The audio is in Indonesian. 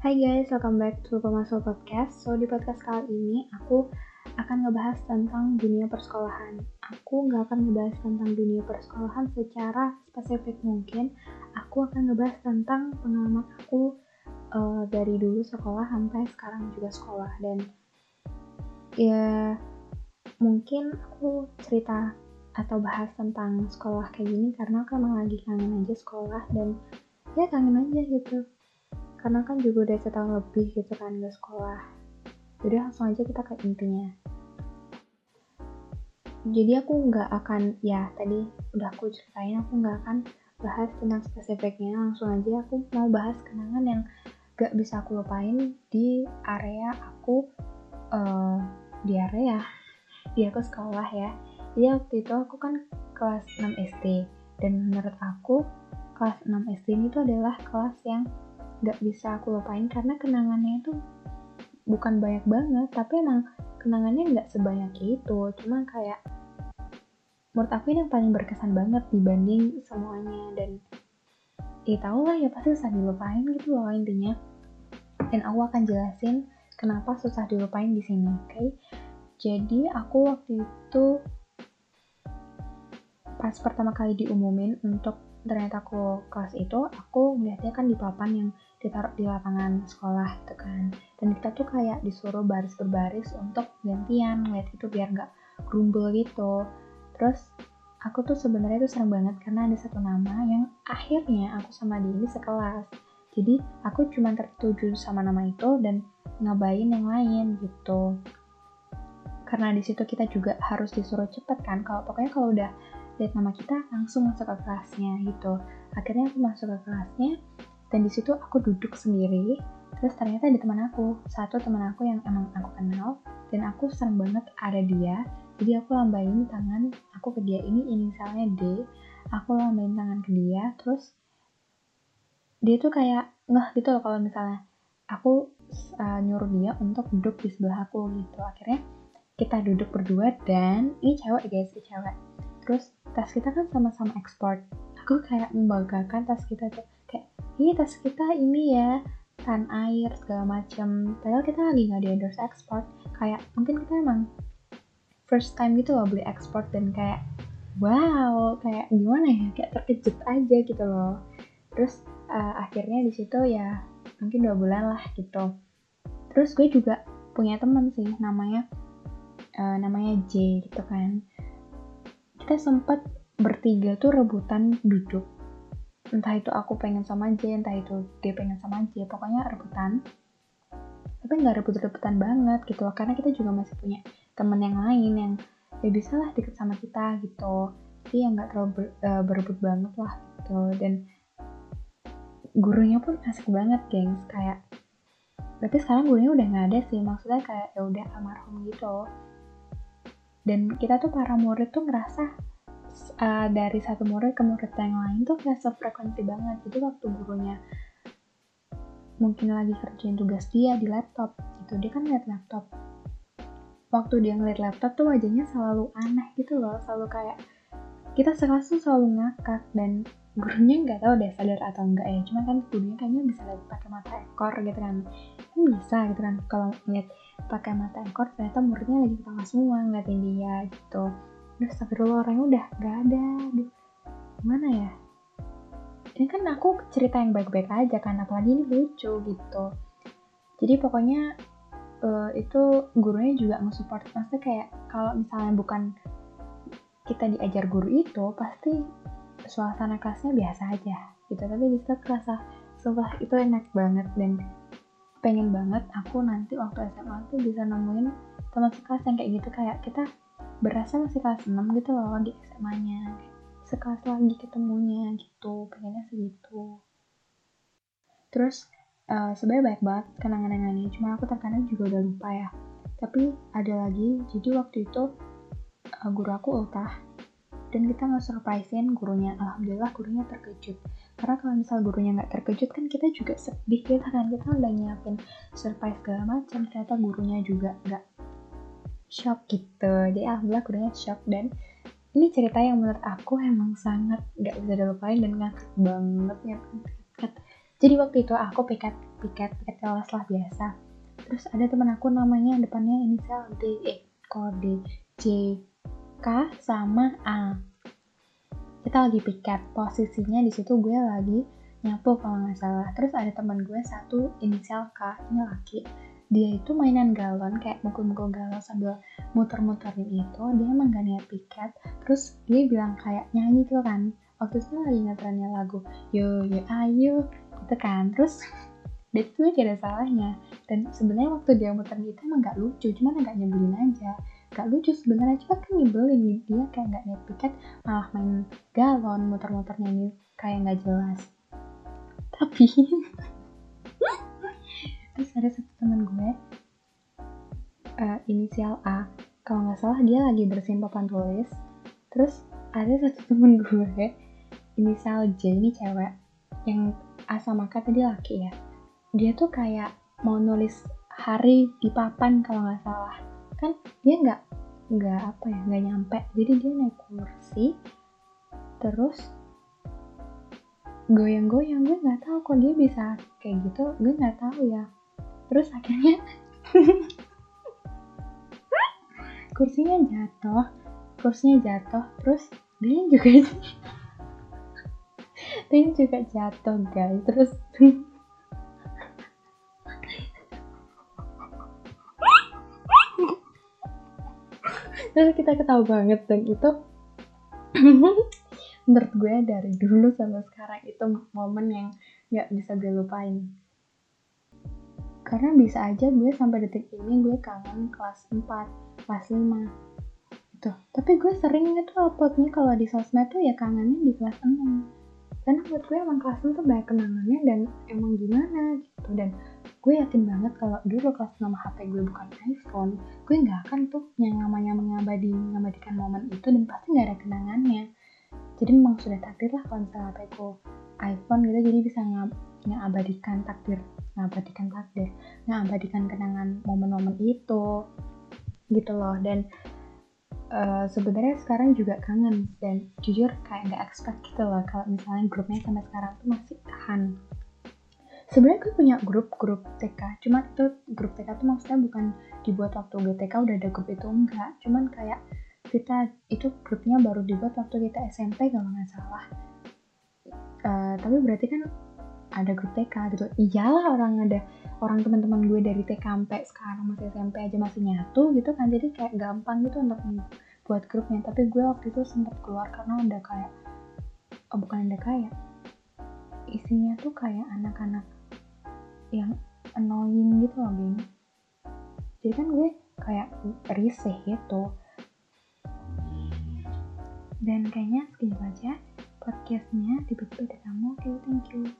Hai guys, welcome back to Pemasok Podcast. So di podcast kali ini aku akan ngebahas tentang dunia persekolahan. Aku nggak akan ngebahas tentang dunia persekolahan secara spesifik mungkin. Aku akan ngebahas tentang pengalaman aku uh, dari dulu sekolah sampai sekarang juga sekolah dan ya mungkin aku cerita atau bahas tentang sekolah kayak gini karena aku emang lagi kangen aja sekolah dan ya kangen aja gitu karena kan juga udah setahun lebih gitu kan gak sekolah. Jadi langsung aja kita ke intinya. Jadi aku nggak akan ya tadi udah aku ceritain aku nggak akan bahas tentang spesifiknya. Langsung aja aku mau bahas kenangan yang gak bisa aku lupain di area aku uh, di area di aku sekolah ya. Jadi waktu itu aku kan kelas 6 SD dan menurut aku kelas 6 SD ini tuh adalah kelas yang gak bisa aku lupain karena kenangannya itu bukan banyak banget tapi emang kenangannya nggak sebanyak itu. Cuma kayak menurut aku ini yang paling berkesan banget dibanding semuanya. Dan ya tau lah ya pasti susah dilupain gitu loh intinya. Dan aku akan jelasin kenapa susah dilupain di sini oke? Okay? jadi aku waktu itu pas pertama kali diumumin untuk ternyata aku kelas itu aku melihatnya kan di papan yang ditaruh di lapangan sekolah gitu kan. Dan kita tuh kayak disuruh baris berbaris untuk gantian ngeliat itu biar nggak gerumbul gitu. Terus aku tuh sebenarnya tuh seneng banget karena ada satu nama yang akhirnya aku sama dia ini sekelas. Jadi aku cuma tertuju sama nama itu dan ngabain yang lain gitu. Karena di situ kita juga harus disuruh cepet kan. Kalau pokoknya kalau udah lihat nama kita langsung masuk ke kelasnya gitu. Akhirnya aku masuk ke kelasnya dan di situ aku duduk sendiri. Terus ternyata ada teman aku. Satu teman aku yang emang aku kenal. Dan aku sering banget ada dia. Jadi aku lambain tangan aku ke dia. Ini inisialnya D. Aku lambain tangan ke dia. Terus dia tuh kayak ngeh gitu loh kalau misalnya aku uh, nyuruh dia untuk duduk di sebelah aku gitu. Akhirnya kita duduk berdua dan ini cewek guys ini cewek. Terus tas kita kan sama-sama ekspor aku kayak membanggakan tas kita tuh. Kayak ini tas kita ini ya. Tan air segala macem. Padahal kita lagi nggak di endorse ekspor kayak mungkin kita emang first time gitu loh beli ekspor dan kayak wow kayak gimana ya? Kayak terkejut aja gitu loh. Terus uh, akhirnya di situ ya mungkin dua bulan lah gitu. Terus gue juga punya temen sih namanya uh, namanya J gitu kan. Kita sempat bertiga tuh rebutan duduk entah itu aku pengen sama J entah itu dia pengen sama J pokoknya rebutan. Tapi nggak rebut-rebutan banget gitu loh karena kita juga masih punya temen yang lain yang ya bisa lah deket sama kita gitu. Jadi yang nggak terlalu ber, uh, berebut banget lah gitu. Dan gurunya pun asik banget gengs. Kayak tapi sekarang gurunya udah nggak ada sih maksudnya kayak ya udah almarhum gitu. Dan kita tuh para murid tuh ngerasa uh, dari satu murid ke murid yang lain tuh kayak sefrekuensi banget. Jadi waktu gurunya mungkin lagi kerjain tugas dia di laptop gitu dia kan lihat laptop. Waktu dia ngeliat laptop tuh wajahnya selalu aneh gitu loh selalu kayak kita sekelas tuh selalu ngakak dan gurunya nggak tahu deh sadar atau enggak ya. Cuma kan gurunya kayaknya bisa lihat pakai mata ekor gitu kan. Kan bisa gitu kan kalau ngeliat pakai mata ekor ternyata muridnya lagi ketawa semua ngeliatin dia gitu terus astagfirullah orangnya udah gak ada. Aduh, gimana ya? Ini kan aku cerita yang baik-baik aja kan apalagi ini lucu gitu. Jadi pokoknya uh, itu gurunya juga nge-support. Maksudnya kayak kalau misalnya bukan kita diajar guru itu pasti suasana kelasnya biasa aja gitu. Tapi di situ kerasa sumpah itu enak banget. Dan pengen banget aku nanti waktu SMA tuh bisa nemuin teman sekelas yang kayak gitu. Kayak kita berasa masih kelas 6 gitu loh di SMA nya sekelas lagi ketemunya gitu pengennya segitu. Terus uh, sebenarnya banyak banget kenangan-kenangan ini cuma aku terkadang juga udah lupa ya. Tapi ada lagi jadi waktu itu uh, guru aku ultah dan kita nggak surprisein gurunya. Alhamdulillah gurunya terkejut. Karena kalau misal gurunya nggak terkejut kan kita juga sedih kita kan kita udah nyiapin surprise segala macam ternyata gurunya juga nggak shock gitu. Jadi alhamdulillah gurunya shock. Dan ini cerita yang menurut aku emang sangat nggak bisa dilupain dan ngakak banget ya jadi waktu itu aku piket piket piket kelas lah biasa. Terus ada teman aku namanya depannya inisial D eh kode J K sama A. Kita lagi piket posisinya di situ gue lagi nyapu kalau nggak salah. Terus ada teman gue satu inisial K ini laki dia itu mainan galon kayak mukul-mukul galon sambil muter-muterin itu dia niat piket. Terus dia bilang kayak nyanyi tuh kan. Waktu itu lagi ngetrennya lagu yo yo ayo gitu kan. Terus dia tuh gak ada salahnya. Dan sebenarnya waktu dia muterin itu emang gak lucu cuman agak nyebelin aja. Gak lucu sebenarnya cuma kan nyebelin. Dia kayak gak niat piket malah main galon muter-muter nyanyi kayak gak jelas. Tapi terus ada satu teman gue uh, inisial A. Kalau nggak salah dia lagi bersihin papan tulis. Terus ada satu temen gue inisial J ini cewek yang A sama K tadi laki ya. Dia tuh kayak mau nulis hari di papan kalau nggak salah. Kan dia nggak nggak apa ya nggak nyampe. Jadi dia naik kursi terus goyang-goyang. Gue nggak tahu kok dia bisa kayak gitu. Gue nggak tahu ya terus akhirnya kursinya jatuh kursinya jatuh terus dia juga dia juga jatuh guys. Terus terus kita ketawa banget dan itu menurut gue dari dulu sampai sekarang itu momen yang nggak bisa gue lupain karena bisa aja gue sampai detik ini gue kangen kelas 4 kelas 5 gitu. Tapi gue sering itu uploadnya kalau di sosmed tuh ya kangennya di kelas 6 karena buat gue emang kelas 6 tuh banyak kenangannya dan emang gimana gitu. Dan gue yakin banget kalau dulu kelas 6 HP gue bukan iPhone gue nggak akan tuh yang namanya mengabadi mengabadikan momen itu dan pasti nggak ada kenangannya. Jadi memang sudah takdir lah kalau misalnya HP ku iPhone gitu jadi bisa ngabadikan takdir ngabadikan takdir ngabadikan kenangan momen-momen itu gitu loh. Dan uh, sebenarnya sekarang juga kangen dan jujur kayak nggak expect gitu loh kalau misalnya grupnya sampai sekarang tuh masih tahan. Sebenarnya gue punya grup-grup TK cuman itu grup TK tuh maksudnya bukan dibuat waktu gue TK udah ada grup itu enggak. Cuman kayak kita itu grupnya baru dibuat waktu kita SMP kalau nggak salah. Uh, tapi berarti kan ada grup TK gitu. Iyalah orang ada orang teman-teman gue dari TK sampai sekarang masih SMP aja masih nyatu gitu kan. Jadi kayak gampang gitu untuk buat grupnya. Tapi gue waktu itu sempat keluar karena ada kayak oh bukan ada kayak isinya tuh kayak anak-anak yang annoying gitu loh geng. Jadi kan gue kayak risih gitu. Dan kayaknya segitu aja podcastnya. Tiba-tiba ada tamu. Oke okay, thank you